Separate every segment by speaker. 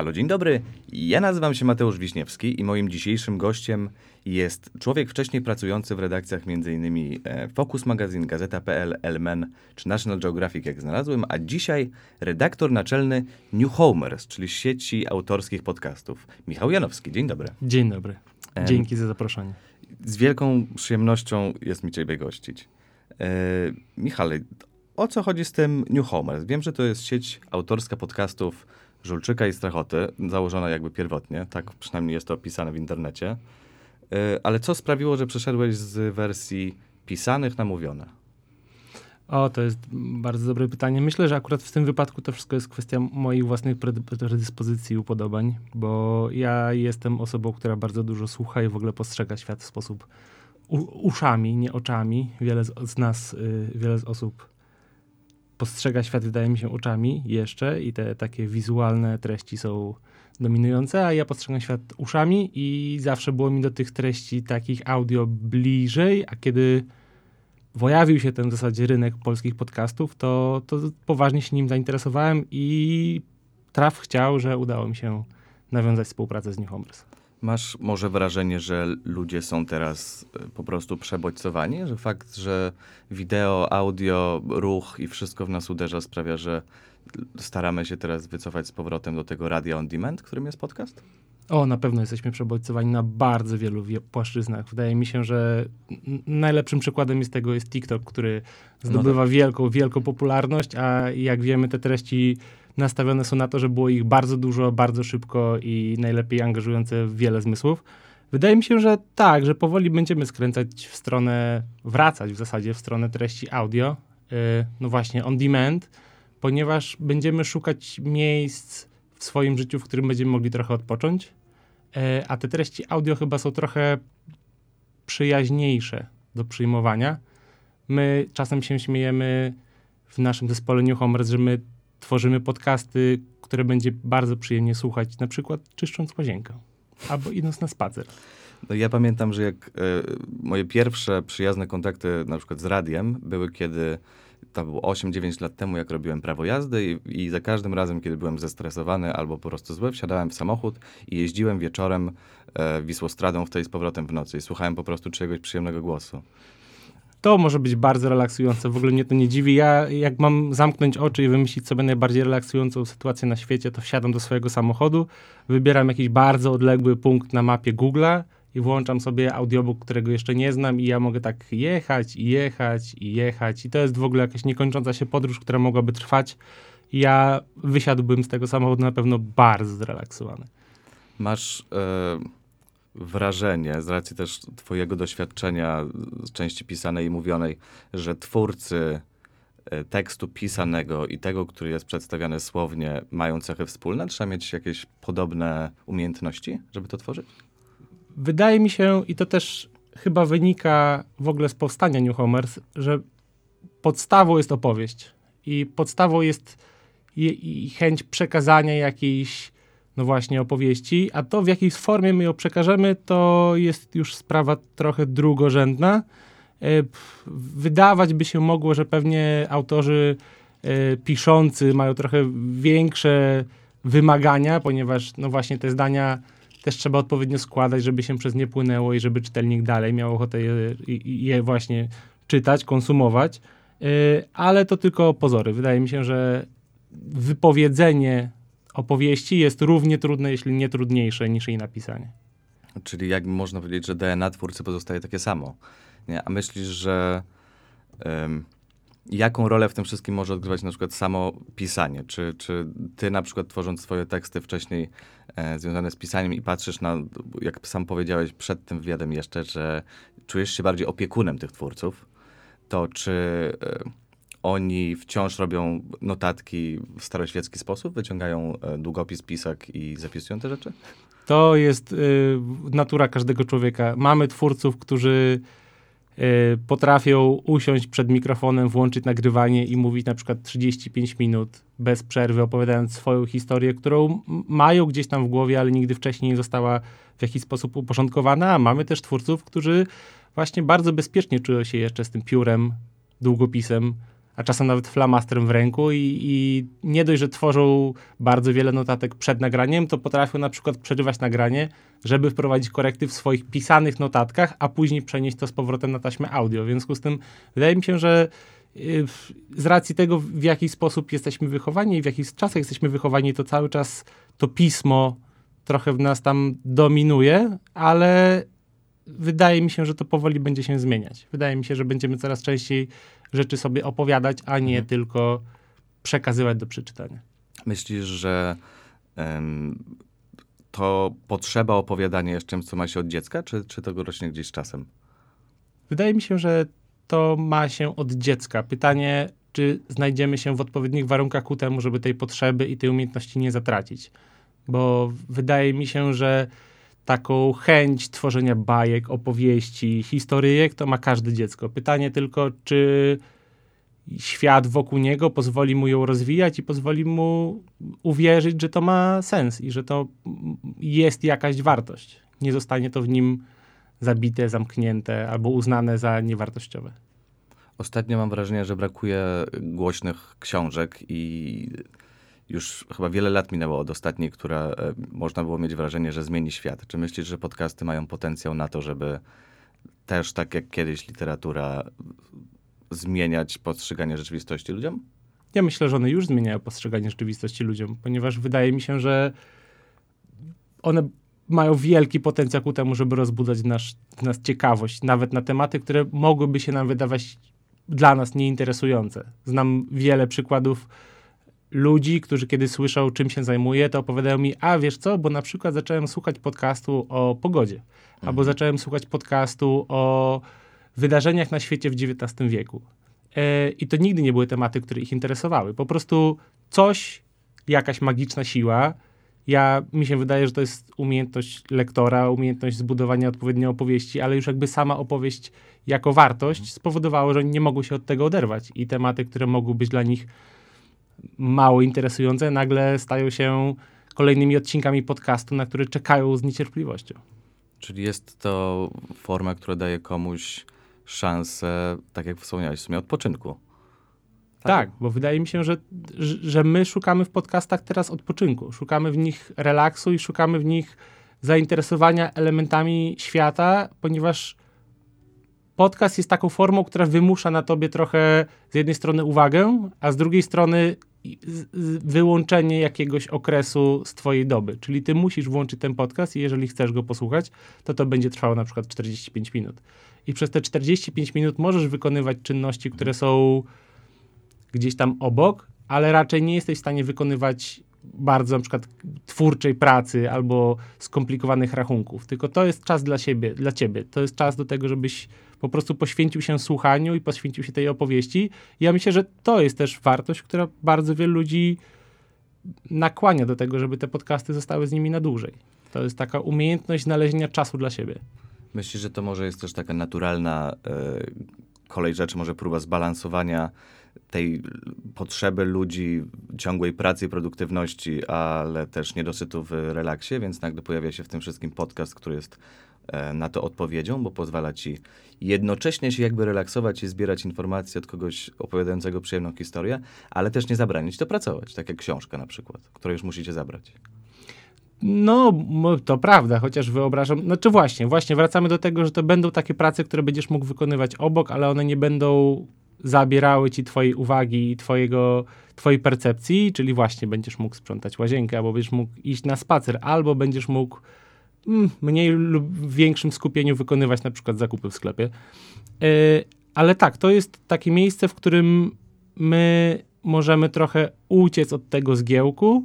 Speaker 1: Halo, dzień dobry. Ja nazywam się Mateusz Wiśniewski i moim dzisiejszym gościem jest człowiek wcześniej pracujący w redakcjach m.in. e, Focus Magazine, Gazeta.pl, Elmen czy National Geographic, jak znalazłem, a dzisiaj redaktor naczelny New Homers, czyli sieci autorskich podcastów. Michał Janowski, dzień dobry.
Speaker 2: Dzień dobry. Dzięki za zaproszenie.
Speaker 1: Z wielką przyjemnością jest mi Ciebie gościć. E, Michale, o co chodzi z tym New Homers? Wiem, że to jest sieć autorska podcastów Żulczyka i Strachoty, założona jakby pierwotnie, tak przynajmniej jest to opisane w internecie. E, ale co sprawiło, że przeszedłeś z wersji pisanych na mówione?
Speaker 2: O, to jest bardzo dobre pytanie. Myślę, że akurat w tym wypadku to wszystko jest kwestia moich własnych pred- predyspozycji i upodobań, bo ja jestem osobą, która bardzo dużo słucha i w ogóle postrzega świat w sposób uszami, nie oczami. Wiele z, z nas, y, wiele z osób postrzega świat, wydaje mi się, oczami jeszcze i te takie wizualne treści są dominujące, a ja postrzegam świat uszami i zawsze było mi do tych treści takich audio bliżej, a kiedy pojawił się ten w zasadzie rynek polskich podcastów, to, to poważnie się nim zainteresowałem i traf chciał, że udało mi się nawiązać współpracę z New Homers.
Speaker 1: Masz może wrażenie, że ludzie są teraz e, po prostu przebodźcowani? Że fakt, że wideo, audio, ruch i wszystko w nas uderza sprawia, że staramy się teraz wycofać z powrotem do tego radia on demand, którym jest podcast?
Speaker 2: O, na pewno jesteśmy przebodźcowani na bardzo wielu wie- płaszczyznach. Wydaje mi się, że najlepszym przykładem jest tego jest TikTok, który zdobywa wielką, wielką popularność, a jak wiemy, te treści nastawione są na to, że było ich bardzo dużo, bardzo szybko i najlepiej angażujące wiele zmysłów. Wydaje mi się, że tak, że powoli będziemy skręcać w stronę, wracać w zasadzie w stronę treści audio, yy, no właśnie on demand, ponieważ będziemy szukać miejsc w swoim życiu, w którym będziemy mogli trochę odpocząć, e, a te treści audio chyba są trochę przyjaźniejsze do przyjmowania. My czasem się śmiejemy w naszym zespole New Homers, że my tworzymy podcasty, które będzie bardzo przyjemnie słuchać, na przykład czyszcząc łazienkę albo idąc na spacer.
Speaker 1: No ja pamiętam, że jak e, moje pierwsze przyjazne kontakty na przykład z radiem były kiedy to było 8-9 lat temu, jak robiłem prawo jazdy i, i za każdym razem, kiedy byłem zestresowany albo po prostu zły, wsiadałem w samochód i jeździłem wieczorem e, Wisłostradą w tej z powrotem w nocy i słuchałem po prostu czyjegoś przyjemnego głosu.
Speaker 2: To może być bardzo relaksujące, w ogóle mnie to nie dziwi. Ja jak mam zamknąć oczy i wymyślić sobie najbardziej relaksującą sytuację na świecie, to wsiadam do swojego samochodu, wybieram jakiś bardzo odległy punkt na mapie Google'a i włączam sobie audiobook, którego jeszcze nie znam i ja mogę tak jechać i jechać i jechać i to jest w ogóle jakaś niekończąca się podróż, która mogłaby trwać. Ja wysiadłbym z tego samochodu na pewno bardzo zrelaksowany.
Speaker 1: Masz e, wrażenie, z racji też twojego doświadczenia z części pisanej i mówionej, że twórcy e, tekstu pisanego i tego, który jest przedstawiany słownie, mają cechy wspólne? Trzeba mieć jakieś podobne umiejętności, żeby to tworzyć?
Speaker 2: Wydaje mi się, i to też chyba wynika w ogóle z powstania New Homers, że podstawą jest opowieść. I podstawą jest i, chęć przekazania jakiejś, no właśnie, opowieści, a to w jakiej formie my ją przekażemy, to jest już sprawa trochę drugorzędna. E, Wydawać by się mogło, że pewnie autorzy e, piszący mają trochę większe wymagania, ponieważ no właśnie te zdania też trzeba odpowiednio składać, żeby się przez nie płynęło i żeby czytelnik dalej miał ochotę je, je właśnie czytać, konsumować. Yy, ale to tylko pozory. Wydaje mi się, że wypowiedzenie opowieści jest równie trudne, jeśli nie trudniejsze niż jej napisanie.
Speaker 1: Czyli jak można powiedzieć, że DNA twórcy pozostaje takie samo. Nie? A myślisz, że em, jaką rolę w tym wszystkim może odgrywać na przykład samo pisanie? Czy, czy ty na przykład tworząc swoje teksty wcześniej e, związane z pisaniem i patrzysz na, jak sam powiedziałeś przed tym wywiadem jeszcze, że czujesz się bardziej opiekunem tych twórców, to czy e, oni wciąż robią notatki w staroświecki sposób? Wyciągają e, długopis, pisak i zapisują te rzeczy?
Speaker 2: To jest y, natura każdego człowieka. Mamy twórców, którzy y, potrafią usiąść przed mikrofonem, włączyć nagrywanie i mówić na przykład 35 minut bez przerwy, opowiadając swoją historię, którą mają gdzieś tam w głowie, ale nigdy wcześniej nie została w jakiś sposób uporządkowana. A mamy też twórców, którzy właśnie bardzo bezpiecznie czują się jeszcze z tym piórem, długopisem a czasem nawet flamastrem w ręku i, i nie dość, że tworzą bardzo wiele notatek przed nagraniem, to potrafią na przykład przerywać nagranie, żeby wprowadzić korekty w swoich pisanych notatkach, a później przenieść to z powrotem na taśmę audio. W związku z tym wydaje mi się, że y, z racji tego, w jaki sposób jesteśmy wychowani i w jakich czasach jesteśmy wychowani, to cały czas to pismo trochę w nas tam dominuje, ale wydaje mi się, że to powoli będzie się zmieniać. Wydaje mi się, że będziemy coraz częściej rzeczy sobie opowiadać, a nie
Speaker 1: Mhm.
Speaker 2: tylko przekazywać do przeczytania.
Speaker 1: Myślisz, że em, to potrzeba opowiadania jest czymś, co ma się od dziecka, czy, czy to rośnie gdzieś z czasem?
Speaker 2: Wydaje mi się, że to ma się od dziecka. Pytanie, czy znajdziemy się w odpowiednich warunkach ku temu, żeby tej potrzeby i tej umiejętności nie zatracić. Bo wydaje mi się, że taką chęć tworzenia bajek, opowieści, historyjek to ma każde dziecko. Pytanie tylko, czy świat wokół niego pozwoli mu ją rozwijać i pozwoli mu uwierzyć, że to ma sens i że to jest jakaś wartość. Nie zostanie to w nim zabite, zamknięte albo uznane za niewartościowe.
Speaker 1: Ostatnio mam wrażenie, że brakuje głośnych książek i już chyba wiele lat minęło od ostatniej, która e, można było mieć wrażenie, że zmieni świat. Czy myślisz, że podcasty mają potencjał na to, żeby też tak jak kiedyś literatura zmieniać postrzeganie rzeczywistości ludziom?
Speaker 2: Ja myślę, że one już zmieniają postrzeganie rzeczywistości ludziom, ponieważ wydaje mi się, że one mają wielki potencjał ku temu, żeby rozbudzać w nas, w nas ciekawość, nawet na tematy, które mogłyby się nam wydawać dla nas nieinteresujące. Znam wiele przykładów ludzi, którzy kiedy słyszą, czym się zajmuję, to opowiadają mi, a wiesz co, bo na przykład zacząłem słuchać podcastu o pogodzie, albo zacząłem słuchać podcastu o wydarzeniach na świecie w XIX wieku. E, I to nigdy nie były tematy, które ich interesowały. Po prostu coś, jakaś magiczna siła. Ja, mi się wydaje, że to jest umiejętność lektora, umiejętność zbudowania odpowiedniej opowieści, ale już jakby sama opowieść jako wartość spowodowało, że oni nie mogły się od tego oderwać. I tematy, które mogły być dla nich mało interesujące, nagle stają się kolejnymi odcinkami podcastu, na które czekają z niecierpliwością.
Speaker 1: Czyli jest to forma, która daje komuś szansę, tak jak wspomniałeś, w sumie odpoczynku.
Speaker 2: Tak, bo wydaje mi się, że, że my szukamy w podcastach teraz odpoczynku. Szukamy w nich relaksu i szukamy w nich zainteresowania elementami świata, ponieważ podcast jest taką formą, która wymusza na tobie trochę z jednej strony uwagę, a z drugiej strony wyłączenie jakiegoś okresu z twojej doby. Czyli ty musisz włączyć ten podcast i jeżeli chcesz go posłuchać, to to będzie trwało na przykład 45 minut. I przez te 45 minut możesz wykonywać czynności, które są gdzieś tam obok, ale raczej nie jesteś w stanie wykonywać bardzo na przykład twórczej pracy albo skomplikowanych rachunków, tylko to jest czas dla siebie, dla ciebie. To jest czas do tego, żebyś po prostu poświęcił się słuchaniu i poświęcił się tej opowieści. Ja myślę, że to jest też wartość, która bardzo wielu ludzi nakłania do tego, żeby te podcasty zostały z nimi na dłużej. To jest taka umiejętność znalezienia czasu dla siebie.
Speaker 1: Myślisz, że to może jest też taka naturalna e, kolej rzeczy, może próba zbalansowania tej potrzeby ludzi ciągłej pracy i produktywności, ale też niedosytu w relaksie, więc nagle pojawia się w tym wszystkim podcast, który jest e, na to odpowiedzią, bo pozwala ci jednocześnie się jakby relaksować i zbierać informacje od kogoś opowiadającego przyjemną historię, ale też nie zabraniać to pracować, tak jak książka na przykład, której już musicie zabrać.
Speaker 2: No, to prawda, chociaż wyobrażam. Znaczy, właśnie, właśnie wracamy do tego, że to będą takie prace, które będziesz mógł wykonywać obok, ale one nie będą zabierały ci twojej uwagi i twojego, twojej percepcji, czyli właśnie będziesz mógł sprzątać łazienkę, albo będziesz mógł iść na spacer, albo będziesz mógł mm, mniej lub większym skupieniu wykonywać na przykład zakupy w sklepie. Yy, ale tak, to jest takie miejsce, w którym my możemy trochę uciec od tego zgiełku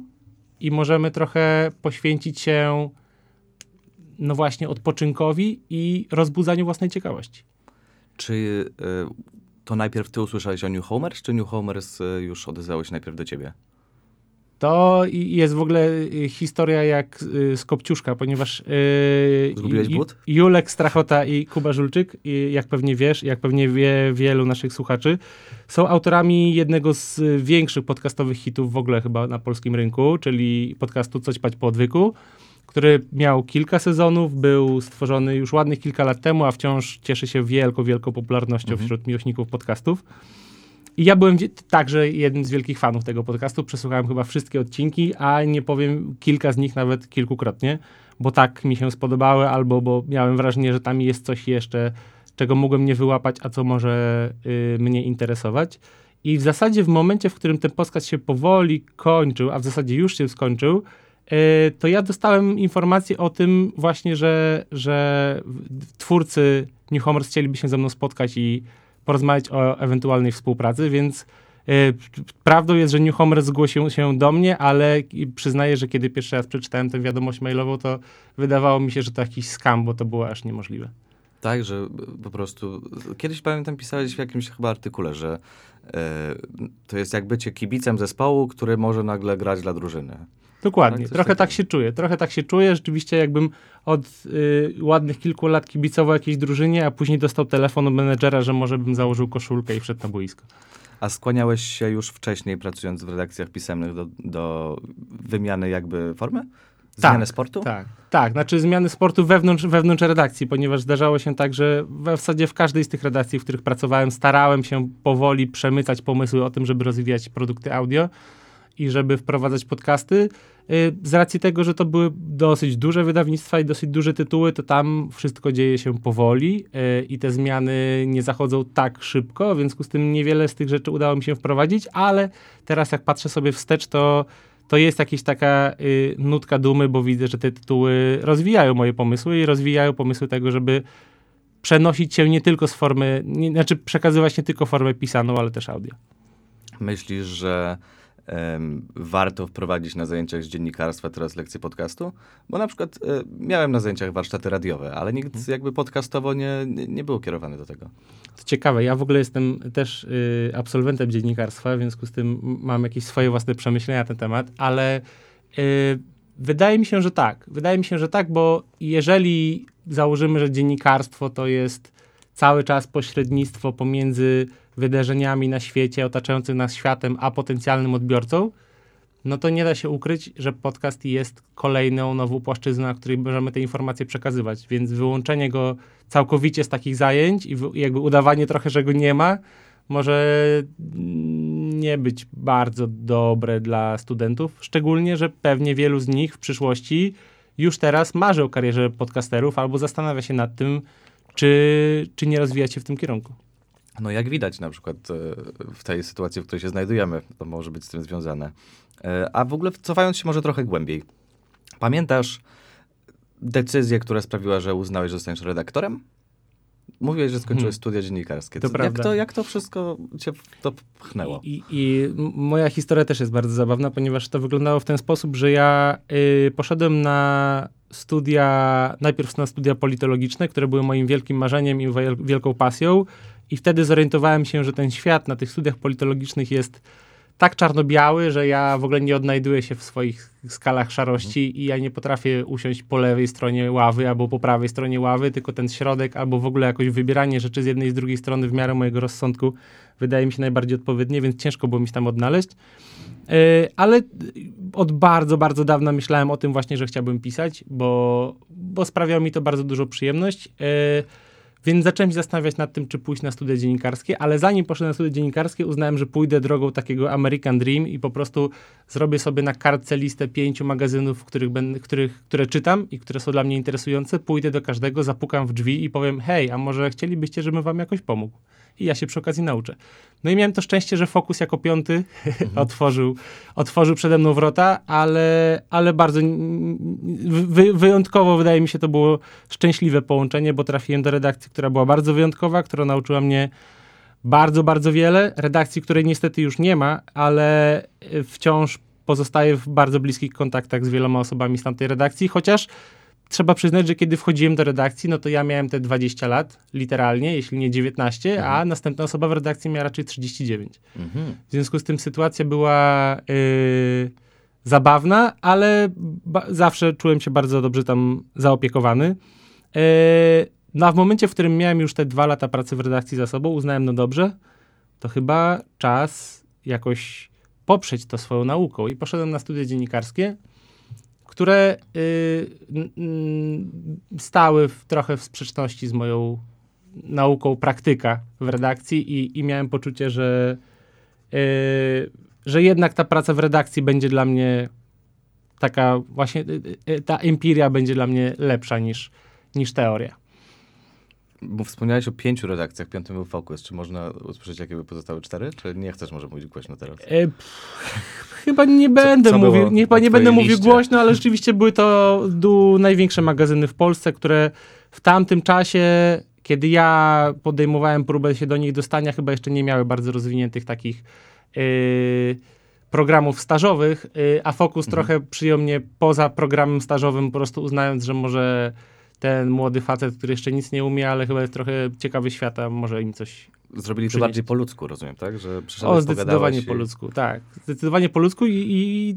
Speaker 2: i możemy trochę poświęcić się no właśnie odpoczynkowi i rozbudzaniu własnej ciekawości.
Speaker 1: Czy e, to najpierw ty usłyszałeś o New Homers, czy New Homers e, już odezwało się najpierw do ciebie?
Speaker 2: To jest w ogóle y, historia jak y, z Kopciuszka, ponieważ y,
Speaker 1: Zgubiłeś but?
Speaker 2: Julek Strachota i Kuba Żulczyk, jak pewnie wiesz, jak pewnie wie wielu naszych słuchaczy, są autorami jednego z y, większych podcastowych hitów w ogóle chyba na polskim rynku, czyli podcastu Coś Pać po odwyku, który miał kilka sezonów, był stworzony już ładnych kilka lat temu, a wciąż cieszy się wielką, wielką popularnością
Speaker 1: Mhm.
Speaker 2: wśród miłośników podcastów. I ja byłem także jednym z wielkich fanów tego podcastu. Przesłuchałem chyba wszystkie odcinki, a nie powiem kilka z nich nawet kilkukrotnie, bo tak mi się spodobały, albo bo miałem wrażenie, że tam jest coś jeszcze, czego mogłem nie wyłapać, a co może y, mnie interesować. I w zasadzie w momencie, w którym ten podcast się powoli kończył, a w zasadzie już się skończył, to ja dostałem informację o tym właśnie, że, że twórcy New Homers chcieliby się ze mną spotkać i porozmawiać o ewentualnej współpracy, więc y, prawdą jest, że New zgłosił się do mnie, ale przyznaję, że kiedy pierwszy raz przeczytałem tę wiadomość mailową, to wydawało mi się, że to jakiś skam, bo to było aż niemożliwe.
Speaker 1: Tak, że po prostu. Kiedyś pamiętam, pisałeś w jakimś chyba artykule, że e, to jest jak bycie kibicem zespołu, który może nagle grać dla drużyny.
Speaker 2: Dokładnie,
Speaker 1: Tak,
Speaker 2: trochę tak
Speaker 1: takiego.
Speaker 2: się czuję, trochę tak się czuję, rzeczywiście jakbym od y, ładnych kilku lat kibicował jakiejś drużynie, a później dostał telefon od menedżera, że może bym założył koszulkę i wszedł na boisko.
Speaker 1: A skłaniałeś się już wcześniej, pracując w redakcjach pisemnych, do, do wymiany jakby formy? Zmiany sportu?
Speaker 2: Tak, tak. Znaczy zmiany sportu wewnątrz, wewnątrz redakcji, ponieważ zdarzało się tak, że w zasadzie w każdej z tych redakcji, w których pracowałem, starałem się powoli przemycać pomysły o tym, żeby rozwijać produkty audio i żeby wprowadzać podcasty. Y, Z racji tego, że to były dosyć duże wydawnictwa i dosyć duże tytuły, to tam wszystko dzieje się powoli y, i te zmiany nie zachodzą tak szybko, w związku z tym niewiele z tych rzeczy udało mi się wprowadzić, ale teraz jak patrzę sobie wstecz, to to jest jakaś taka y, nutka dumy, bo widzę, że te tytuły rozwijają moje pomysły i rozwijają pomysły tego, żeby przenosić się nie tylko z formy, nie, znaczy przekazywać nie tylko formę pisaną, ale też audio.
Speaker 1: Myślisz, że warto wprowadzić na zajęciach z dziennikarstwa teraz lekcje podcastu? Bo na przykład e, miałem na zajęciach warsztaty radiowe, ale nikt jakby podcastowo nie, nie, nie był kierowany do tego.
Speaker 2: To ciekawe, ja w ogóle jestem też y, absolwentem dziennikarstwa, w związku z tym mam jakieś swoje własne przemyślenia na ten temat, ale y, wydaje mi się, że tak. Wydaje mi się, że tak, bo jeżeli założymy, że dziennikarstwo to jest cały czas pośrednictwo pomiędzy wydarzeniami na świecie, otaczającym nas światem, a potencjalnym odbiorcą, no to nie da się ukryć, że podcast jest kolejną nową płaszczyzną, na której możemy te informacje przekazywać, więc wyłączenie go całkowicie z takich zajęć i jakby udawanie trochę, że go nie ma, może nie być bardzo dobre dla studentów, szczególnie, że pewnie wielu z nich w przyszłości już teraz marzy o karierze podcasterów albo zastanawia się nad tym, czy, czy nie rozwijać się w tym kierunku.
Speaker 1: No jak widać na przykład e, w tej sytuacji, w której się znajdujemy, to może być z tym związane. E, A w ogóle cofając się może trochę głębiej. Pamiętasz decyzję, która sprawiła, że uznałeś, że zostaniesz redaktorem? Mówiłeś, że skończyłeś
Speaker 2: Hmm.
Speaker 1: studia dziennikarskie.
Speaker 2: To
Speaker 1: jak, to, jak to wszystko cię to pchnęło?
Speaker 2: I, i moja historia też jest bardzo zabawna, ponieważ to wyglądało w ten sposób, że ja y, poszedłem na studia, najpierw na studia politologiczne, które były moim wielkim marzeniem i wiel- wielką pasją. I wtedy zorientowałem się, że ten świat na tych studiach politologicznych jest tak czarno-biały, że ja w ogóle nie odnajduję się w swoich skalach szarości i ja nie potrafię usiąść po lewej stronie ławy albo po prawej stronie ławy, tylko ten środek albo w ogóle jakoś wybieranie rzeczy z jednej i z drugiej strony w miarę mojego rozsądku wydaje mi się najbardziej odpowiednie, więc ciężko było mi się tam odnaleźć. Yy, ale od bardzo, bardzo dawna myślałem o tym właśnie, że chciałbym pisać, bo, bo sprawiało mi to bardzo dużą przyjemność. Yy, więc zacząłem się zastanawiać nad tym, czy pójść na studia dziennikarskie, ale zanim poszedłem na studia dziennikarskie, uznałem, że pójdę drogą takiego American Dream i po prostu zrobię sobie na kartce listę pięciu magazynów, których będę, których, które czytam i które są dla mnie interesujące. Pójdę do każdego, zapukam w drzwi i powiem: Hej, a może chcielibyście, żebym wam jakoś pomógł? I ja się przy okazji nauczę. No i miałem to szczęście, że Fokus jako piąty otworzył, otworzył przede mną wrota, ale, ale bardzo wy, wyjątkowo wydaje mi się to było szczęśliwe połączenie, bo trafiłem do redakcji, która była bardzo wyjątkowa, która nauczyła mnie bardzo, bardzo wiele. Redakcji, której niestety już nie ma, ale y, wciąż pozostaję w bardzo bliskich kontaktach z wieloma osobami z tamtej redakcji, chociaż trzeba przyznać, że kiedy wchodziłem do redakcji, no to ja miałem te 20 lat, literalnie, jeśli nie 19, a następna osoba w redakcji miała raczej 39.
Speaker 1: Mhm.
Speaker 2: W związku z tym sytuacja była yy, zabawna, ale zawsze czułem się bardzo dobrze tam zaopiekowany. Yy, no a w momencie, w którym miałem już te dwa lata pracy w redakcji za sobą, uznałem, no dobrze, to chyba czas jakoś poprzeć to swoją nauką. I poszedłem na studia dziennikarskie, które n- stały w, trochę w sprzeczności z moją nauką praktyka w redakcji i, i miałem poczucie, że że jednak ta praca w redakcji będzie dla mnie taka właśnie, y, y, ta empiria będzie dla mnie lepsza niż, niż teoria.
Speaker 1: Bo wspomniałeś o pięciu redakcjach, piątym był Focus. Czy można usłyszeć, jakie by pozostały cztery? Czy nie chcesz może mówić głośno teraz?
Speaker 2: E, pff, chyba nie będę
Speaker 1: co
Speaker 2: mówił,
Speaker 1: było
Speaker 2: nie, chyba nie będę
Speaker 1: twojej
Speaker 2: mówił
Speaker 1: liście?
Speaker 2: głośno, ale rzeczywiście były to du, największe magazyny w Polsce, które w tamtym czasie, kiedy ja podejmowałem próbę się do nich dostania, chyba jeszcze nie miały bardzo rozwiniętych takich yy, programów stażowych, yy, a Focus trochę przyjął mnie poza programem stażowym, po prostu uznając, że może ten młody facet, który jeszcze nic nie umie, ale chyba jest trochę ciekawy świata, może im coś
Speaker 1: Zrobili to
Speaker 2: Przynieść.
Speaker 1: bardziej po ludzku, rozumiem, tak? Że
Speaker 2: o, zdecydowanie po ludzku, tak. Zdecydowanie po ludzku i, i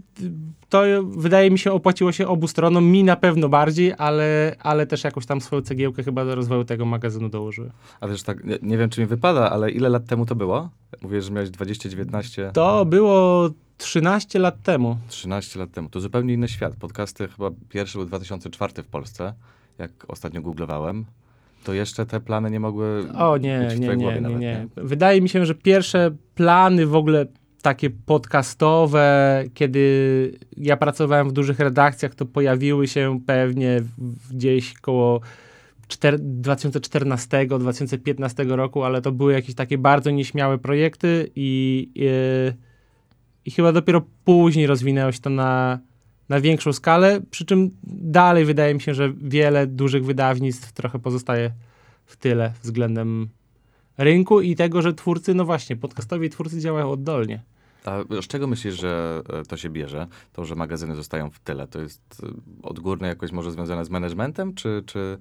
Speaker 2: to wydaje mi się opłaciło się obu stronom, mi na pewno bardziej, ale, ale też jakąś tam swoją cegiełkę chyba do rozwoju tego magazynu dołożyłem.
Speaker 1: A wiesz, tak, nie, nie wiem, czy mi wypada, ale ile lat temu to było? Mówisz, że miałeś 20, 19,
Speaker 2: To było 13 lat temu.
Speaker 1: 13 lat temu. To zupełnie inny świat. Podcasty chyba pierwszy był 2004 w Polsce, jak ostatnio googlowałem. To jeszcze te plany nie mogły
Speaker 2: O
Speaker 1: być
Speaker 2: nie,
Speaker 1: w
Speaker 2: nie, nie,
Speaker 1: głowie
Speaker 2: nie,
Speaker 1: nawet,
Speaker 2: nie. Wydaje mi się, że pierwsze plany w ogóle takie podcastowe, kiedy ja pracowałem w dużych redakcjach, to pojawiły się pewnie gdzieś koło czter- 2014-2015 roku, ale to były jakieś takie bardzo nieśmiałe projekty i, i, i chyba dopiero później rozwinęło się to na, na większą skalę, przy czym dalej wydaje mi się, że wiele dużych wydawnictw trochę pozostaje w tyle względem rynku i tego, że twórcy, no właśnie, podcastowi twórcy działają oddolnie.
Speaker 1: A z czego myślisz, że e, to się bierze? To, że magazyny zostają w tyle, to jest e, odgórne jakoś może związane z managementem, czy, czy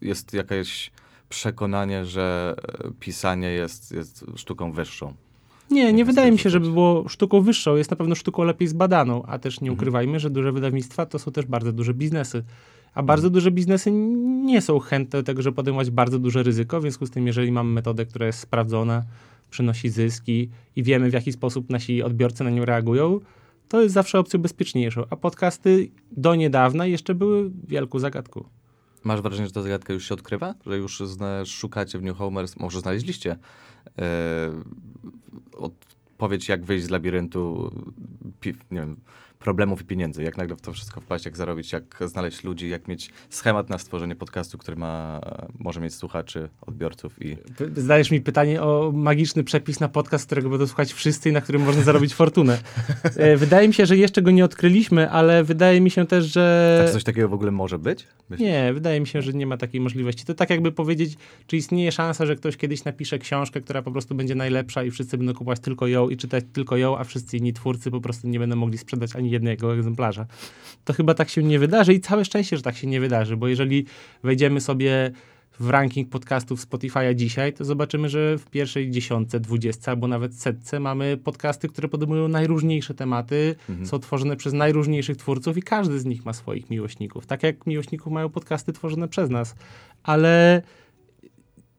Speaker 1: jest jakieś przekonanie, że e, pisanie jest, jest sztuką wyższą?
Speaker 2: Nie, nie wydaje mi się, żeby było sztuką wyższą, jest na pewno sztuką lepiej zbadaną, a też nie
Speaker 1: Mhm.
Speaker 2: ukrywajmy, że duże wydawnictwa to są też bardzo duże biznesy. A bardzo duże biznesy nie są chętne do tego, żeby podejmować bardzo duże ryzyko, w związku z tym, jeżeli mamy metodę, która jest sprawdzona, przynosi zyski i wiemy, w jaki sposób nasi odbiorcy na nią reagują, to jest zawsze opcją bezpieczniejszą. A podcasty do niedawna jeszcze były wielką zagadką.
Speaker 1: Masz wrażenie, że ta zagadka już się odkrywa? Że już szukacie w New Homers, może znaleźliście odpowiedź, jak wyjść z labiryntu nie wiem, problemów i pieniędzy. Jak nagle w to wszystko wpaść, jak zarobić, jak znaleźć ludzi, jak mieć schemat na stworzenie podcastu, który ma, może mieć słuchaczy, odbiorców i
Speaker 2: Zadajesz mi pytanie o magiczny przepis na podcast, którego będą słuchać wszyscy i na którym można zarobić fortunę. E, Wydaje mi się, że jeszcze go nie odkryliśmy, ale wydaje mi się też, że...
Speaker 1: A czy coś takiego w ogóle może być? Myślisz?
Speaker 2: Nie, wydaje mi się, że nie ma takiej możliwości. To tak jakby powiedzieć, czy istnieje szansa, że ktoś kiedyś napisze książkę, która po prostu będzie najlepsza i wszyscy będą kupować tylko ją i czytać tylko ją, a wszyscy inni twórcy po prostu nie będą mogli sprzedać ani jednego egzemplarza. To chyba tak się nie wydarzy i całe szczęście, że tak się nie wydarzy, bo jeżeli wejdziemy sobie w ranking podcastów Spotify'a dzisiaj, to zobaczymy, że w pierwszej dziesiątce, dwudziestce albo nawet setce mamy podcasty, które podejmują najróżniejsze tematy,
Speaker 1: Mhm.
Speaker 2: są tworzone przez najróżniejszych twórców i każdy z nich ma swoich miłośników. Tak jak miłośników mają podcasty tworzone przez nas. Ale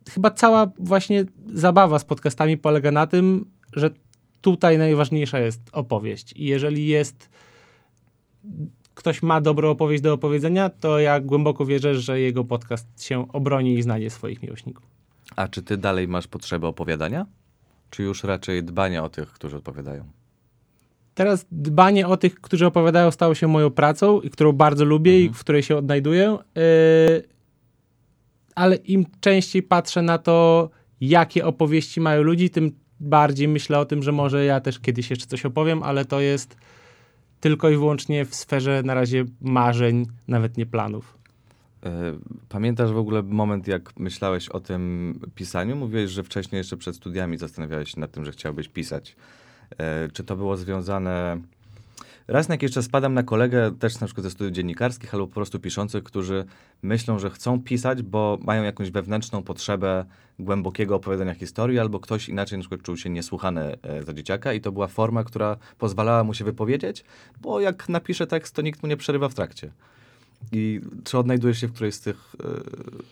Speaker 2: chyba cała właśnie zabawa z podcastami polega na tym, że tutaj najważniejsza jest opowieść. I jeżeli jest ktoś ma dobrą opowieść do opowiedzenia, to ja głęboko wierzę, że jego podcast się obroni i znajdzie swoich miłośników.
Speaker 1: A czy ty dalej masz potrzebę opowiadania? Czy już raczej dbania o tych, którzy odpowiadają?
Speaker 2: Teraz dbanie o tych, którzy opowiadają, stało się moją pracą i którą bardzo lubię
Speaker 1: Mhm.
Speaker 2: i w której się odnajduję. Yy, ale im częściej patrzę na to, jakie opowieści mają ludzi, tym bardziej myślę o tym, że może ja też kiedyś jeszcze coś opowiem, ale to jest tylko i wyłącznie w sferze na razie marzeń, nawet nie planów.
Speaker 1: E, Pamiętasz w ogóle moment, jak myślałeś o tym pisaniu? Mówiłeś, że wcześniej jeszcze przed studiami zastanawiałeś się nad tym, że chciałbyś pisać. E, Czy to było związane... Raz na jakiś czas spadam na kolegę, też na przykład ze studiów dziennikarskich, albo po prostu piszących, którzy myślą, że chcą pisać, bo mają jakąś wewnętrzną potrzebę głębokiego opowiadania historii, albo ktoś inaczej na przykład czuł się niesłuchany e, za dzieciaka i to była forma, która pozwalała mu się wypowiedzieć, bo jak napisze tekst, to nikt mu nie przerywa w trakcie. I czy odnajdujesz się w którejś z tych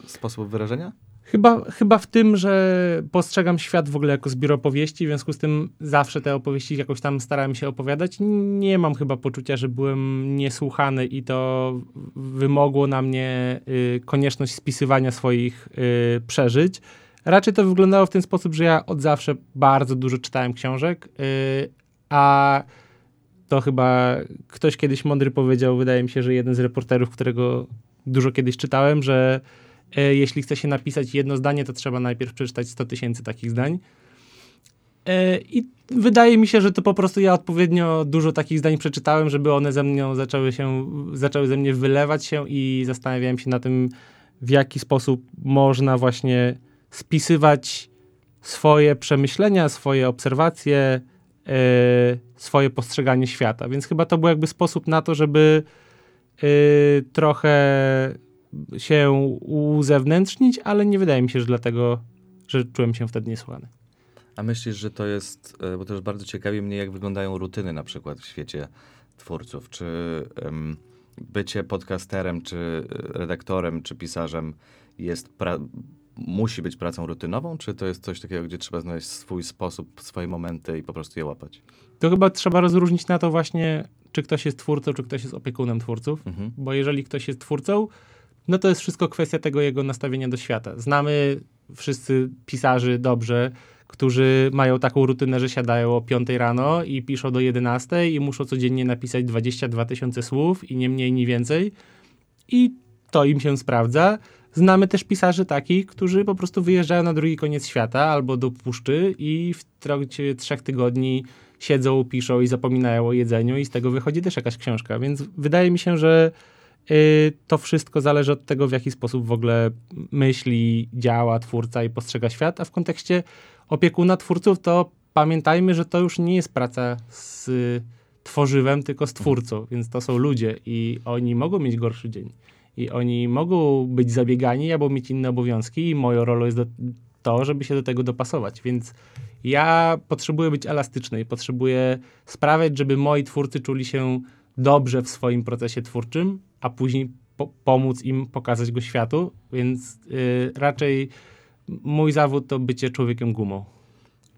Speaker 1: e, sposobów wyrażenia?
Speaker 2: Chyba, chyba w tym, że postrzegam świat w ogóle jako zbiór opowieści, w związku z tym zawsze te opowieści jakoś tam starałem się opowiadać. Nie mam chyba poczucia, że byłem niesłuchany i to wymogło na mnie y, konieczność spisywania swoich y, przeżyć, raczej to wyglądało w ten sposób, że ja od zawsze bardzo dużo czytałem książek, yy, a to chyba ktoś kiedyś mądry powiedział, wydaje mi się, że jeden z reporterów, którego dużo kiedyś czytałem, że jeśli chce się napisać jedno zdanie, to trzeba najpierw przeczytać 100 tysięcy takich zdań. E, I wydaje mi się, że to po prostu ja odpowiednio dużo takich zdań przeczytałem, żeby one ze mną zaczęły się, zaczęły ze mnie wylewać się i zastanawiałem się na tym, w jaki sposób można właśnie spisywać swoje przemyślenia, swoje obserwacje, e, swoje postrzeganie świata. Więc chyba to był jakby sposób na to, żeby e, trochę się uzewnętrznić, ale nie wydaje mi się, że dlatego, że czułem się wtedy niesłuchany.
Speaker 1: A myślisz, że to jest, e, bo to już bardzo ciekawi mnie, jak wyglądają rutyny na przykład w świecie twórców. Czy um, bycie podcasterem, czy e, redaktorem, czy pisarzem jest musi być pracą rutynową, czy to jest coś takiego, gdzie trzeba znaleźć swój sposób, swoje momenty i po prostu je łapać?
Speaker 2: To chyba trzeba rozróżnić na to właśnie, czy ktoś jest twórcą, czy ktoś jest opiekunem twórców.
Speaker 1: Mhm.
Speaker 2: Bo jeżeli ktoś jest twórcą, no to jest wszystko kwestia tego jego nastawienia do świata. Znamy wszyscy pisarzy dobrze, którzy mają taką rutynę, że siadają o 5 rano i piszą do 11 i muszą codziennie napisać 22 tysiące słów i nie mniej, ni więcej. I to im się sprawdza. Znamy też pisarzy takich, którzy po prostu wyjeżdżają na drugi koniec świata albo do puszczy i w trakcie trzech tygodni siedzą, piszą i zapominają o jedzeniu i z tego wychodzi też jakaś książka. Więc wydaje mi się, że to wszystko zależy od tego, w jaki sposób w ogóle myśli, działa twórca i postrzega świat, a w kontekście opiekuna twórców to pamiętajmy, że to już nie jest praca z tworzywem, tylko z twórcą, więc to są ludzie i oni mogą mieć gorszy dzień. I oni mogą być zabiegani albo mieć inne obowiązki i moją rolą jest do, to, żeby się do tego dopasować. Więc ja potrzebuję być elastyczny i potrzebuję sprawiać, żeby moi twórcy czuli się dobrze w swoim procesie twórczym, a później po pomóc im pokazać go światu. Więc yy, raczej mój zawód to bycie człowiekiem gumą.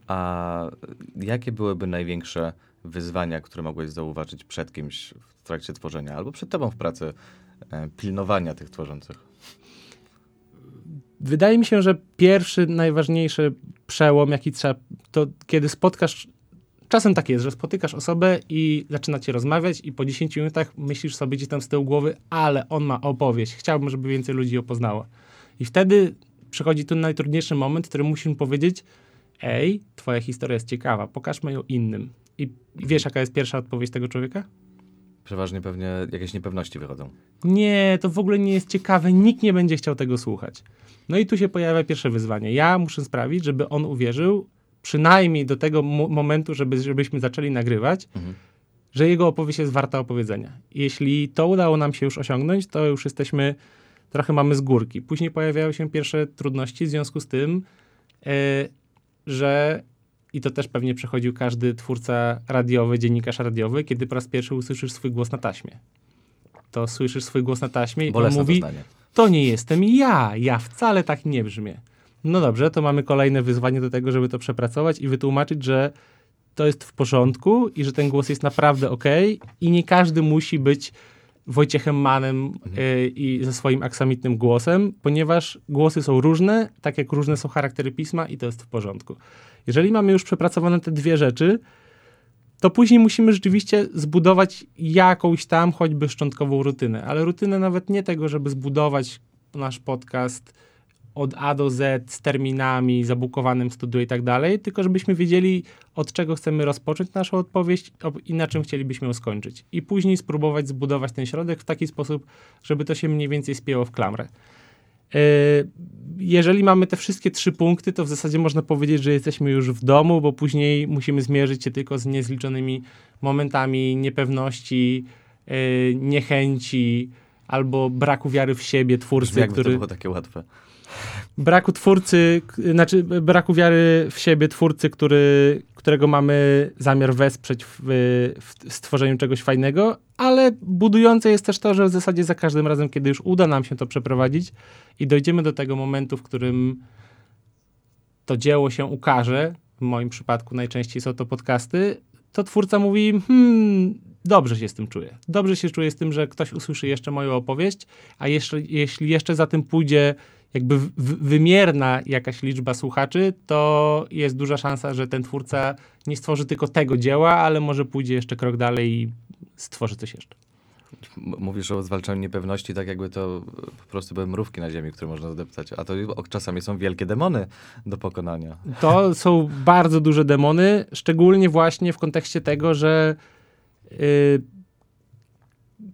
Speaker 1: A jakie byłyby największe wyzwania, które mogłeś zauważyć przed kimś w trakcie tworzenia albo przed tobą w pracy, e, pilnowania tych tworzących?
Speaker 2: Wydaje mi się, że pierwszy, najważniejszy przełom, jaki trzeba, to kiedy spotkasz. Czasem tak jest, że spotykasz osobę i zaczynacie rozmawiać, i po 10 minutach myślisz sobie gdzieś tam z tyłu głowy, ale on ma opowieść. Chciałbym, żeby więcej ludzi ją poznało. I wtedy przychodzi ten najtrudniejszy moment, w którym musimy powiedzieć: Ej, twoja historia jest ciekawa, pokażmy ją innym. I wiesz, jaka jest pierwsza odpowiedź tego człowieka?
Speaker 1: Przeważnie pewnie jakieś niepewności wychodzą.
Speaker 2: Nie, to w ogóle nie jest ciekawe, nikt nie będzie chciał tego słuchać. No i tu się pojawia pierwsze wyzwanie. Ja muszę sprawić, żeby on uwierzył, przynajmniej do tego mo momentu, żeby, żebyśmy zaczęli nagrywać,
Speaker 1: Mhm.
Speaker 2: że jego opowieść jest warta opowiedzenia. Jeśli to udało nam się już osiągnąć, to już jesteśmy, trochę mamy z górki. Później pojawiają się pierwsze trudności w związku z tym, e, że i to też pewnie przechodził każdy twórca radiowy, dziennikarz radiowy, kiedy po raz pierwszy usłyszysz swój głos na taśmie. To słyszysz swój głos na taśmie i on mówi,
Speaker 1: doznanie.
Speaker 2: to nie jestem ja, ja wcale tak nie brzmię. No dobrze, to mamy kolejne wyzwanie do tego, żeby to przepracować i wytłumaczyć, że to jest w porządku i że ten głos jest naprawdę ok i nie każdy musi być Wojciechem Manem y, i ze swoim aksamitnym głosem, ponieważ głosy są różne, tak jak różne są charaktery pisma i to jest w porządku. Jeżeli mamy już przepracowane te dwie rzeczy, to później musimy rzeczywiście zbudować jakąś tam choćby szczątkową rutynę, ale rutynę nawet nie tego, żeby zbudować nasz podcast od A do Z z terminami, zabukowanym studiu i tak dalej, tylko żebyśmy wiedzieli, od czego chcemy rozpocząć naszą odpowiedź i na czym chcielibyśmy ją skończyć. I później spróbować zbudować ten środek w taki sposób, żeby to się mniej więcej spięło w klamrę. Yy, Jeżeli mamy te wszystkie trzy punkty, to w zasadzie można powiedzieć, że jesteśmy już w domu, bo później musimy zmierzyć się tylko z niezliczonymi momentami niepewności, yy, niechęci albo braku wiary w siebie twórcy,
Speaker 1: Brzmi
Speaker 2: który
Speaker 1: to było takie łatwe.
Speaker 2: braku twórcy, znaczy braku wiary w siebie twórcy, który, którego mamy zamiar wesprzeć w, w stworzeniu czegoś fajnego, ale budujące jest też to, że w zasadzie za każdym razem, kiedy już uda nam się to przeprowadzić i dojdziemy do tego momentu, w którym to dzieło się ukaże, w moim przypadku najczęściej są to podcasty, to twórca mówi, hmm, dobrze się z tym czuję. Dobrze się czuję z tym, że ktoś usłyszy jeszcze moją opowieść, a jeszcze, jeśli jeszcze za tym pójdzie jakby wymierna jakaś liczba słuchaczy, to jest duża szansa, że ten twórca nie stworzy tylko tego dzieła, ale może pójdzie jeszcze krok dalej i stworzy coś jeszcze.
Speaker 1: Mówisz o zwalczaniu niepewności, tak jakby to e, po prostu były mrówki na ziemi, które można zdeptać, a to czasami są wielkie demony do pokonania.
Speaker 2: To są bardzo duże demony, szczególnie właśnie w kontekście tego, że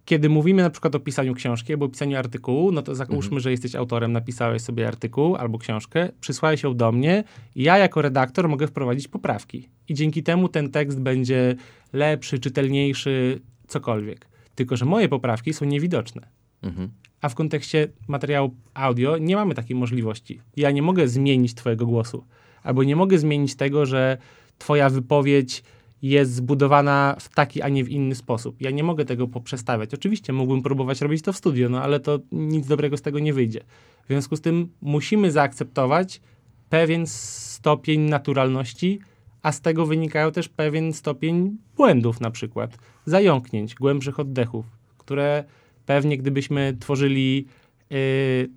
Speaker 2: kiedy mówimy na przykład o pisaniu książki albo pisaniu artykułu, no to załóżmy, że jesteś autorem, napisałeś sobie artykuł albo książkę, przysłałeś ją do mnie i ja jako redaktor mogę wprowadzić poprawki. I dzięki temu ten tekst będzie lepszy, czytelniejszy, cokolwiek. Tylko, że moje poprawki są niewidoczne.
Speaker 1: Mhm.
Speaker 2: A w kontekście materiału audio nie mamy takiej możliwości. Ja nie mogę zmienić Twojego głosu, albo nie mogę zmienić tego, że Twoja wypowiedź jest zbudowana w taki, a nie w inny sposób. Ja nie mogę tego poprzestawiać. Oczywiście mógłbym próbować robić to w studio, no ale to nic dobrego z tego nie wyjdzie. W związku z tym musimy zaakceptować pewien stopień naturalności, a z tego wynikają też pewien stopień błędów, na przykład zająknięć, głębszych oddechów, które pewnie gdybyśmy tworzyli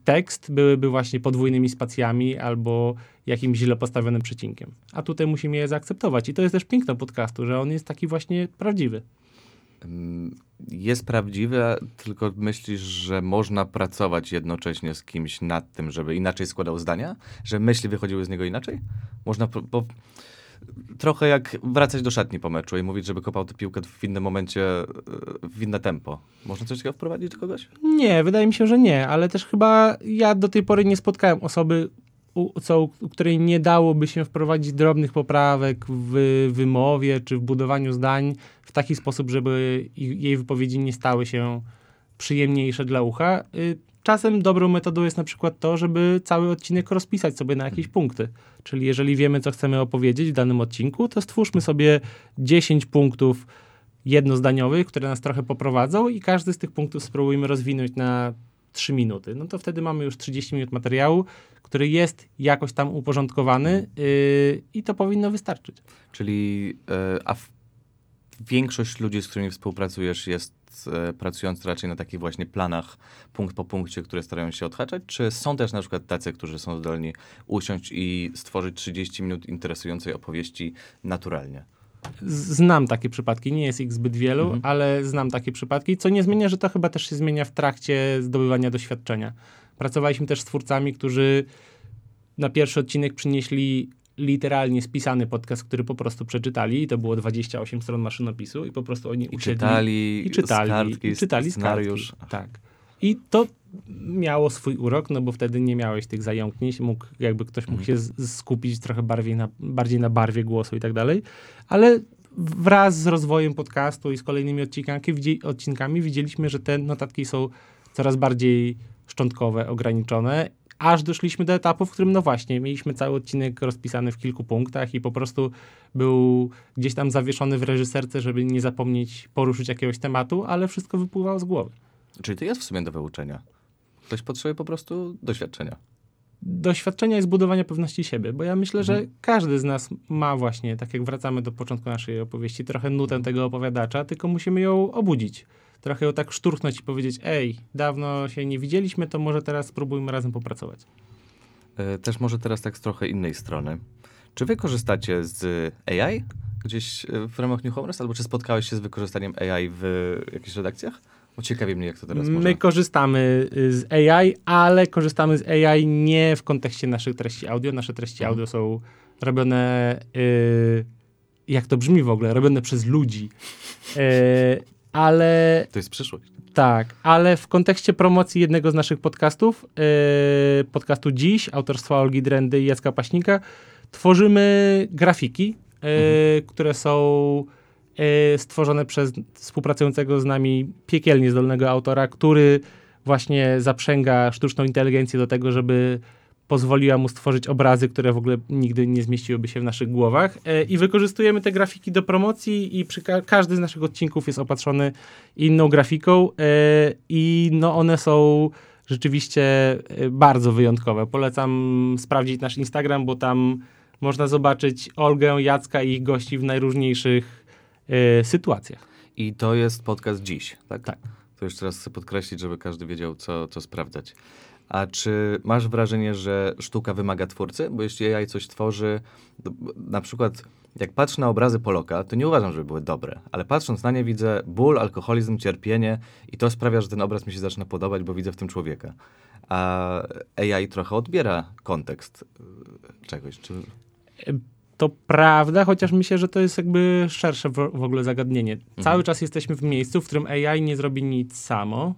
Speaker 2: tekst, byłyby właśnie podwójnymi spacjami albo jakimś źle postawionym przecinkiem. A tutaj musimy je zaakceptować. I to jest też piękno podcastu, że on jest taki właśnie prawdziwy.
Speaker 1: Jest prawdziwe, tylko myślisz, że można pracować jednocześnie z kimś nad tym, żeby inaczej składał zdania? Że myśli wychodziły z niego inaczej? Można, po- bo trochę jak wracać do szatni po meczu i mówić, żeby kopał tę piłkę w innym momencie, e, w inne tempo. Można coś takiego wprowadzić do kogoś?
Speaker 2: Nie, wydaje mi się, że nie, ale też chyba ja do tej pory nie spotkałem osoby, u, co, u której nie dałoby się wprowadzić drobnych poprawek w wymowie czy w budowaniu zdań w taki sposób, żeby jej wypowiedzi nie stały się przyjemniejsze dla ucha. Czasem dobrą metodą jest na przykład to, żeby cały odcinek rozpisać sobie na jakieś punkty. Czyli jeżeli wiemy, co chcemy opowiedzieć w danym odcinku, to stwórzmy sobie 10 punktów jednozdaniowych, które nas trochę poprowadzą i każdy z tych punktów spróbujmy rozwinąć na 3 minuty. No to wtedy mamy już 30 minut materiału, który jest jakoś tam uporządkowany yy, i to powinno wystarczyć.
Speaker 1: Czyli, e, a w, większość ludzi, z którymi współpracujesz, jest e, pracując raczej na takich właśnie planach, punkt po punkcie, które starają się odhaczać? Czy są też na przykład tacy, którzy są zdolni usiąść i stworzyć 30 minut interesującej opowieści naturalnie?
Speaker 2: Znam takie przypadki, nie jest ich zbyt wielu,
Speaker 1: Mhm.
Speaker 2: ale znam takie przypadki, co nie zmienia, że to chyba też się zmienia w trakcie zdobywania doświadczenia. Pracowaliśmy też z twórcami, którzy na pierwszy odcinek przynieśli literalnie spisany podcast, który po prostu przeczytali i to było 28 stron maszynopisu i po prostu oni
Speaker 1: I
Speaker 2: usiedli
Speaker 1: czytali,
Speaker 2: i czytali,
Speaker 1: z kartki,
Speaker 2: i czytali
Speaker 1: scenariusz.
Speaker 2: Z kartki. Tak. I to miało swój urok, no bo wtedy nie miałeś tych zająknięć, mógł, jakby ktoś mógł się z- skupić trochę bardziej na, bardziej na barwie głosu i tak dalej, ale wraz z rozwojem podcastu i z kolejnymi odcinkami, odcinkami widzieliśmy, że te notatki są coraz bardziej szczątkowe, ograniczone, aż doszliśmy do etapu, w którym no właśnie, mieliśmy cały odcinek rozpisany w kilku punktach i po prostu był gdzieś tam zawieszony w reżyserce, żeby nie zapomnieć poruszyć jakiegoś tematu, ale wszystko wypływało z głowy.
Speaker 1: Czyli to jest w sumie do wyuczenia. Ktoś potrzebuje po prostu doświadczenia.
Speaker 2: Doświadczenia i zbudowania pewności siebie, bo ja myślę, że
Speaker 1: Mhm.
Speaker 2: każdy z nas ma właśnie, tak jak wracamy do początku naszej opowieści, trochę nutę tego opowiadacza, tylko musimy ją obudzić. Trochę ją tak szturchnąć i powiedzieć, ej, dawno się nie widzieliśmy, to może teraz spróbujmy razem popracować.
Speaker 1: E, Też może teraz tak z trochę innej strony. Czy wy korzystacie z AI gdzieś e, w ramach New Homers, albo czy spotkałeś się z wykorzystaniem AI w jakichś redakcjach? Bo ciekawi mnie, jak to teraz
Speaker 2: My
Speaker 1: może...
Speaker 2: korzystamy y, z AI, ale korzystamy z AI nie w kontekście naszych treści audio. Nasze treści
Speaker 1: Mhm.
Speaker 2: audio są robione, y, jak to brzmi w ogóle, robione przez ludzi. Ale
Speaker 1: To jest przyszłość.
Speaker 2: tak, ale w kontekście promocji jednego z naszych podcastów, y, podcastu Dziś, autorstwa Olgi Drendy i Jacka Paśnika, tworzymy grafiki, y, które są y, stworzone przez współpracującego z nami piekielnie zdolnego autora, który właśnie zaprzęga sztuczną inteligencję do tego, żeby pozwoliła mu stworzyć obrazy, które w ogóle nigdy nie zmieściłyby się w naszych głowach. E, I wykorzystujemy te grafiki do promocji i przy ka- każdy z naszych odcinków jest opatrzony inną grafiką e, i no one są rzeczywiście e, bardzo wyjątkowe. Polecam sprawdzić nasz Instagram, bo tam można zobaczyć Olgę, Jacka i ich gości w najróżniejszych sytuacjach.
Speaker 1: I to jest podcast dziś, tak?
Speaker 2: Tak.
Speaker 1: To jeszcze raz chcę podkreślić, żeby każdy wiedział, co, co sprawdzać. A czy masz wrażenie, że sztuka wymaga twórcy? Bo jeśli AI coś tworzy, to na przykład jak patrzę na obrazy Poloka, to nie uważam, żeby były dobre, ale patrząc na nie widzę ból, alkoholizm, cierpienie i to sprawia, że ten obraz mi się zaczyna podobać, bo widzę w tym człowieka. A AI trochę odbiera kontekst y, czegoś. Czy...
Speaker 2: To prawda, chociaż myślę, że to jest jakby szersze w, w ogóle zagadnienie. Cały czas jesteśmy w miejscu, w którym AI nie zrobi nic samo.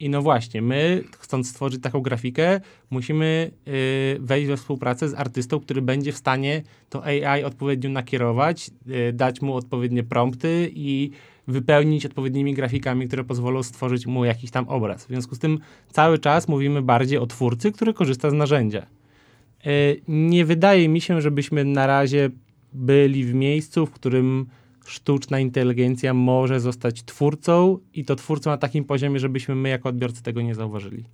Speaker 2: I no właśnie, my, chcąc stworzyć taką grafikę, musimy y, wejść we współpracę z artystą, który będzie w stanie to AI odpowiednio nakierować, y, dać mu odpowiednie prompty i wypełnić odpowiednimi grafikami, które pozwolą stworzyć mu jakiś tam obraz. W związku z tym cały czas mówimy bardziej o twórcy, który korzysta z narzędzia. Y, Nie wydaje mi się, żebyśmy na razie byli w miejscu, w którym sztuczna inteligencja może zostać twórcą i to twórcą na takim poziomie, żebyśmy my jako odbiorcy tego nie zauważyli.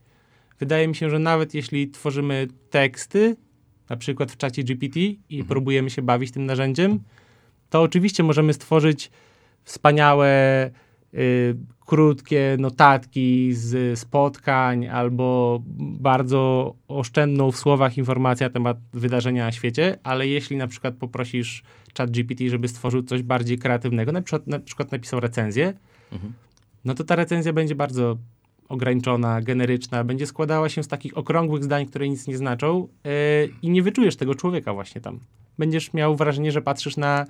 Speaker 2: Wydaje mi się, że nawet jeśli tworzymy teksty, na przykład w czacie GPT i próbujemy się bawić tym narzędziem, to oczywiście możemy stworzyć wspaniałe, y, krótkie notatki z spotkań albo bardzo oszczędną w słowach informację na temat wydarzenia na świecie, ale jeśli na przykład poprosisz chat GPT, żeby stworzył coś bardziej kreatywnego, na przykład, na przykład napisał recenzję,
Speaker 1: Mhm.
Speaker 2: no to ta recenzja będzie bardzo ograniczona, generyczna, będzie składała się z takich okrągłych zdań, które nic nie znaczą yy, i nie wyczujesz tego człowieka właśnie tam. Będziesz miał wrażenie, że patrzysz na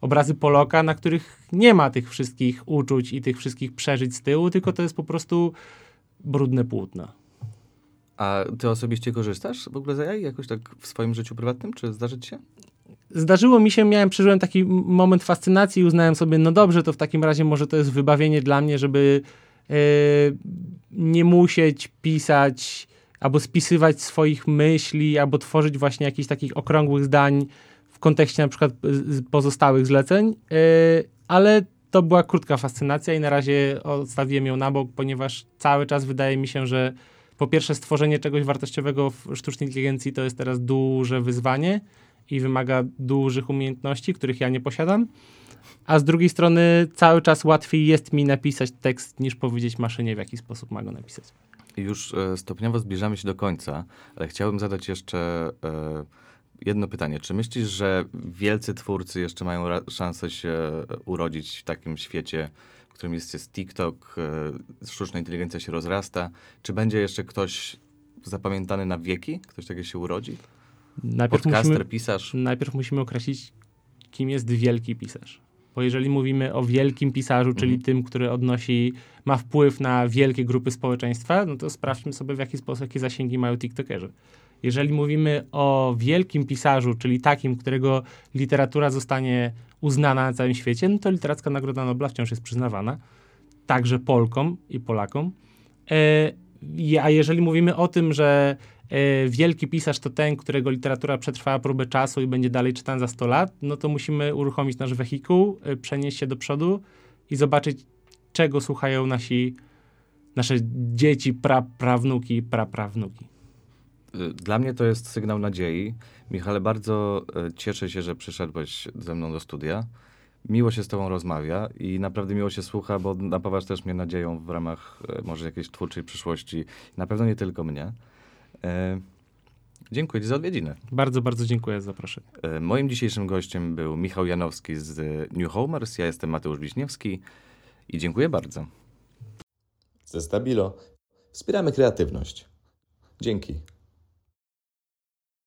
Speaker 2: obrazy Poloka, na których nie ma tych wszystkich uczuć i tych wszystkich przeżyć z tyłu, tylko to jest po prostu brudne płótno.
Speaker 1: A ty osobiście korzystasz w ogóle z AI jakoś tak w swoim życiu prywatnym? Czy zdarzyć się?
Speaker 2: Zdarzyło mi się, miałem, przeżyłem taki moment fascynacji i uznałem sobie, no dobrze, to w takim razie może to jest wybawienie dla mnie, żeby yy, nie musieć pisać albo spisywać swoich myśli, albo tworzyć właśnie jakichś takich okrągłych zdań w kontekście na przykład z pozostałych zleceń, yy, ale to była krótka fascynacja i na razie odstawiłem ją na bok, ponieważ cały czas wydaje mi się, że po pierwsze stworzenie czegoś wartościowego w sztucznej inteligencji to jest teraz duże wyzwanie i wymaga dużych umiejętności, których ja nie posiadam. A z drugiej strony cały czas łatwiej jest mi napisać tekst, niż powiedzieć maszynie, w jaki sposób ma go napisać.
Speaker 1: Już e, stopniowo zbliżamy się do końca, ale chciałbym zadać jeszcze e, jedno pytanie. Czy myślisz, że wielcy twórcy jeszcze mają szansę się urodzić w takim świecie, w którym jest, jest TikTok, e, sztuczna inteligencja się rozrasta? Czy będzie jeszcze ktoś zapamiętany na wieki? Ktoś taki się urodzi?
Speaker 2: Najpierw
Speaker 1: Podcaster,
Speaker 2: musimy,
Speaker 1: pisarz?
Speaker 2: najpierw musimy określić, kim jest wielki pisarz. Bo jeżeli mówimy o wielkim pisarzu, czyli
Speaker 1: Mhm.
Speaker 2: tym, który odnosi, ma wpływ na wielkie grupy społeczeństwa, no to sprawdźmy sobie, w jaki sposób, jakie zasięgi mają TikTokerzy. Jeżeli mówimy o wielkim pisarzu, czyli takim, którego literatura zostanie uznana na całym świecie, no to Literacka Nagroda Nobla wciąż jest przyznawana, także Polkom i Polakom. E, a jeżeli mówimy o tym, że wielki pisarz to ten, którego literatura przetrwała próbę czasu i będzie dalej czytana za 100 lat, no to musimy uruchomić nasz wehikuł, e, przenieść się do przodu i zobaczyć, czego słuchają nasi, nasze dzieci, pra, prawnuki, praprawnuki.
Speaker 1: Y, Dla mnie to jest sygnał nadziei. Michale, bardzo e, cieszę się, że przyszedłeś ze mną do studia. Miło się z tobą rozmawia i naprawdę miło się słucha, bo napawasz też mnie nadzieją w ramach e, może jakiejś twórczej przyszłości. Na pewno nie tylko mnie. E, dziękuję ci za odwiedzinę.
Speaker 2: Bardzo, bardzo dziękuję za zaproszenie.
Speaker 1: E, moim dzisiejszym gościem był Michał Janowski z New Homers. Ja jestem Mateusz Wiśniewski i dziękuję bardzo.
Speaker 3: Ze Stabilo wspieramy kreatywność. Dzięki.